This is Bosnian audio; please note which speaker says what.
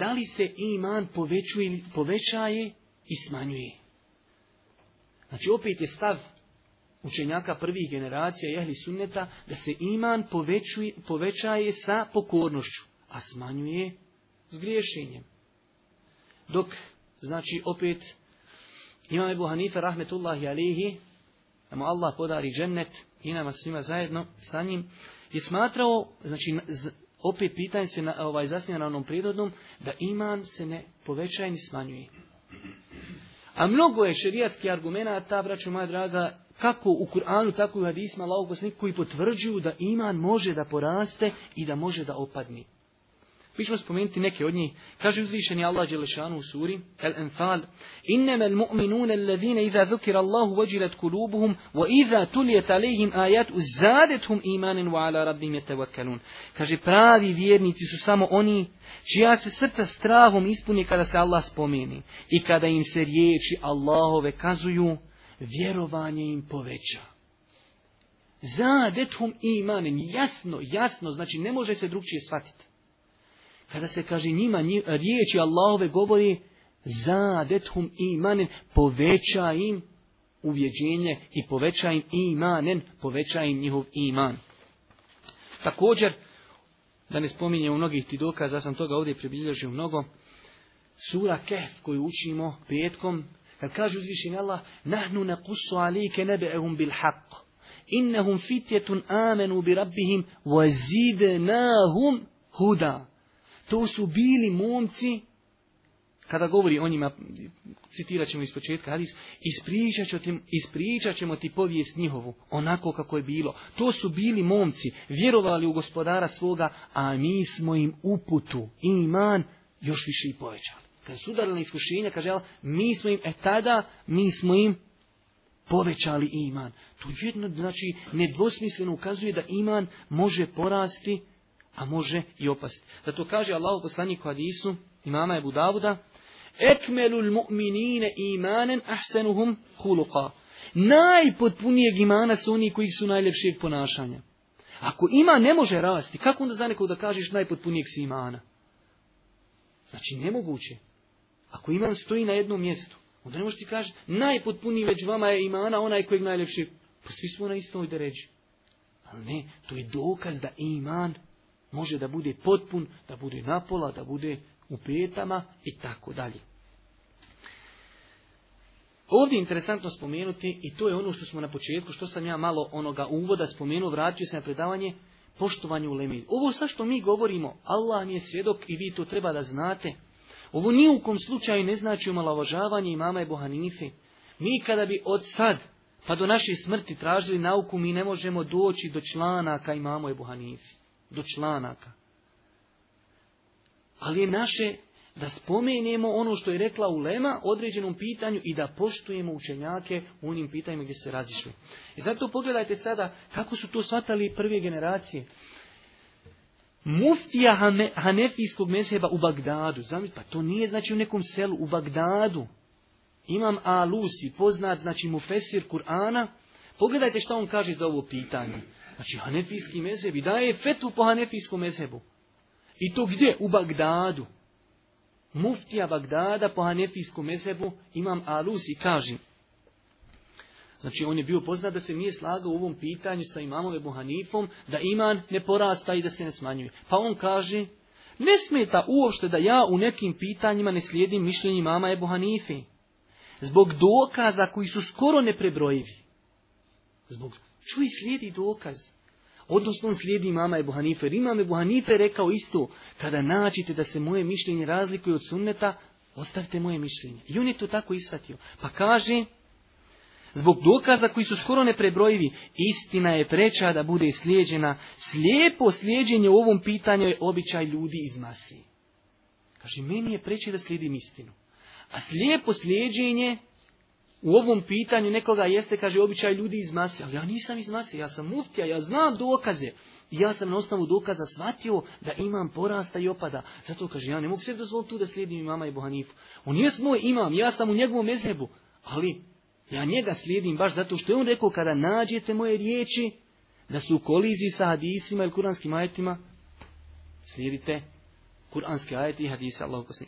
Speaker 1: Da li se iman povećuje, povećaje i smanjuje? Znači opet je stav učenjaka prvih generacija jehli sunneta da se iman povećuje, povećaje sa pokornošću, a smanjuje s griješenjem. Dok, znači opet, imam Ebu Hanife rahmetullahi alihi, da mu Allah podari džennet i nama svima zajedno sa njim, je smatrao, znači opet pitanje se na, ovaj, zasnije na onom prirodnom, da iman se ne povećaje ni smanjuje. A mnogo je šerijatski argumenta, ta braćo moja draga, kako u Kur'anu, tako i u hadisma, koji potvrđuju da iman može da poraste i da može da opadni. Mi ćemo spomenuti neke od njih. Kaže uzvišeni Allah Đelešanu u suri el anfal Innama al-mu'minuna alladhina idha zukira Allahu wajilat kulubuhum wa idha tuliyat alayhim ayatu zadatuhum imanan wa ala rabbihim yatawakkalun. Kaže pravi vjernici su samo oni čija se srca strahom ispuni kada se Allah spomeni i kada im se riječi Allahove kazuju vjerovanje im poveća. Zadethum imanin, jasno, jasno, znači ne može se drugčije shvatiti. Kada se kaže njima riječi Allahove govori zadethum imanen, poveća im uvjeđenje i poveća im imanen, poveća njihov iman. Također, da ne spominje u mnogih ti dokaza, sam toga ovdje pribilježio mnogo, sura Kehf koju učimo petkom, kad kaže uzvišenje Allah, nahnu na kusu alike ehum bil haq, innahum fitjetun amenu bi rabbihim, wa huda. To su bili momci, kada govori o njima, citirat ćemo iz početka hadis, ispričat, ti, ćemo ti povijest njihovu, onako kako je bilo. To su bili momci, vjerovali u gospodara svoga, a mi smo im uputu, iman, još više i povećali. Kad su udarili iskušenja, kaže, mi smo im, e tada, mi smo im povećali iman. To jedno, znači, nedvosmisleno ukazuje da iman može porasti a može i opasti. Zato kaže Allahu u u hadisu imama je Budavuda, Ekmelul mu'minine imanen ahsenuhum huluqa. Najpotpunijeg imana su oni koji su najljepšeg ponašanja. Ako ima ne može rasti, kako onda za nekog da kažeš najpotpunijeg si imana? Znači nemoguće. Ako iman stoji na jednom mjestu, onda ne ti kaži najpotpuniji već vama je imana onaj kojeg najljepši. Pa svi smo na istoj ređi. Ali ne, to je dokaz da iman Može da bude potpun, da bude napola, da bude u petama i tako dalje. Ovdje je interesantno spomenuti i to je ono što smo na početku, što sam ja malo onoga uvoda spomenuo, vratio se na predavanje, poštovanje u lemi. Ovo sa što mi govorimo, Allah je svjedok i vi to treba da znate. Ovo ni u kom slučaju ne znači omalovažavanje imama i bohanife. Mi kada bi od sad pa do naše smrti tražili nauku, mi ne možemo doći do članaka imamo i Bohanife do članaka. Ali je naše da spomenemo ono što je rekla Ulema određenom pitanju i da poštujemo učenjake u onim pitanjima gdje se razišli. I e zato pogledajte sada kako su to shvatali prve generacije. Muftija Hanefijskog mezheba u Bagdadu, pa to nije znači u nekom selu, u Bagdadu. Imam Alusi, poznat znači mufesir Kur'ana, pogledajte šta on kaže za ovo pitanje. Znači hanefijski mezheb i daje fetvu po hanefijskom mezhebu. I to gdje? U Bagdadu. Muftija Bagdada po hanefijskom mezhebu imam Alus i kaže. Znači on je bio poznat da se nije slagao u ovom pitanju sa imamom Ebu Hanifom da iman ne porasta i da se ne smanjuje. Pa on kaže ne smeta uopšte da ja u nekim pitanjima ne slijedim mišljenje mama Ebu Hanife. Zbog dokaza koji su skoro neprebrojivi. Zbog čuje slijedi dokaz. Odnosno on slijedi mama je Hanife. Jer imam Ebu Hanife rekao isto, kada nađite da se moje mišljenje razlikuje od sunneta, ostavite moje mišljenje. I on je to tako isvatio. Pa kaže, zbog dokaza koji su skoro neprebrojivi, istina je preča da bude slijeđena. Slijepo slijeđenje u ovom pitanju je običaj ljudi iz masi. Kaže, meni je preče da slijedim istinu. A slijepo slijeđenje u ovom pitanju nekoga jeste, kaže, običaj ljudi iz mase. Ali ja nisam iz mase, ja sam muftija, ja znam dokaze. I ja sam na osnovu dokaza shvatio da imam porasta i opada. Zato kaže, ja ne mogu sve dozvoliti tu da slijedim imama i bohanifu. On je moj imam, ja sam u njegovom mezhebu. Ali ja njega slijedim baš zato što je on rekao, kada nađete moje riječi, da su u koliziji sa hadisima ili kuranskim ajetima, slijedite kuranske ajete i hadise Allahog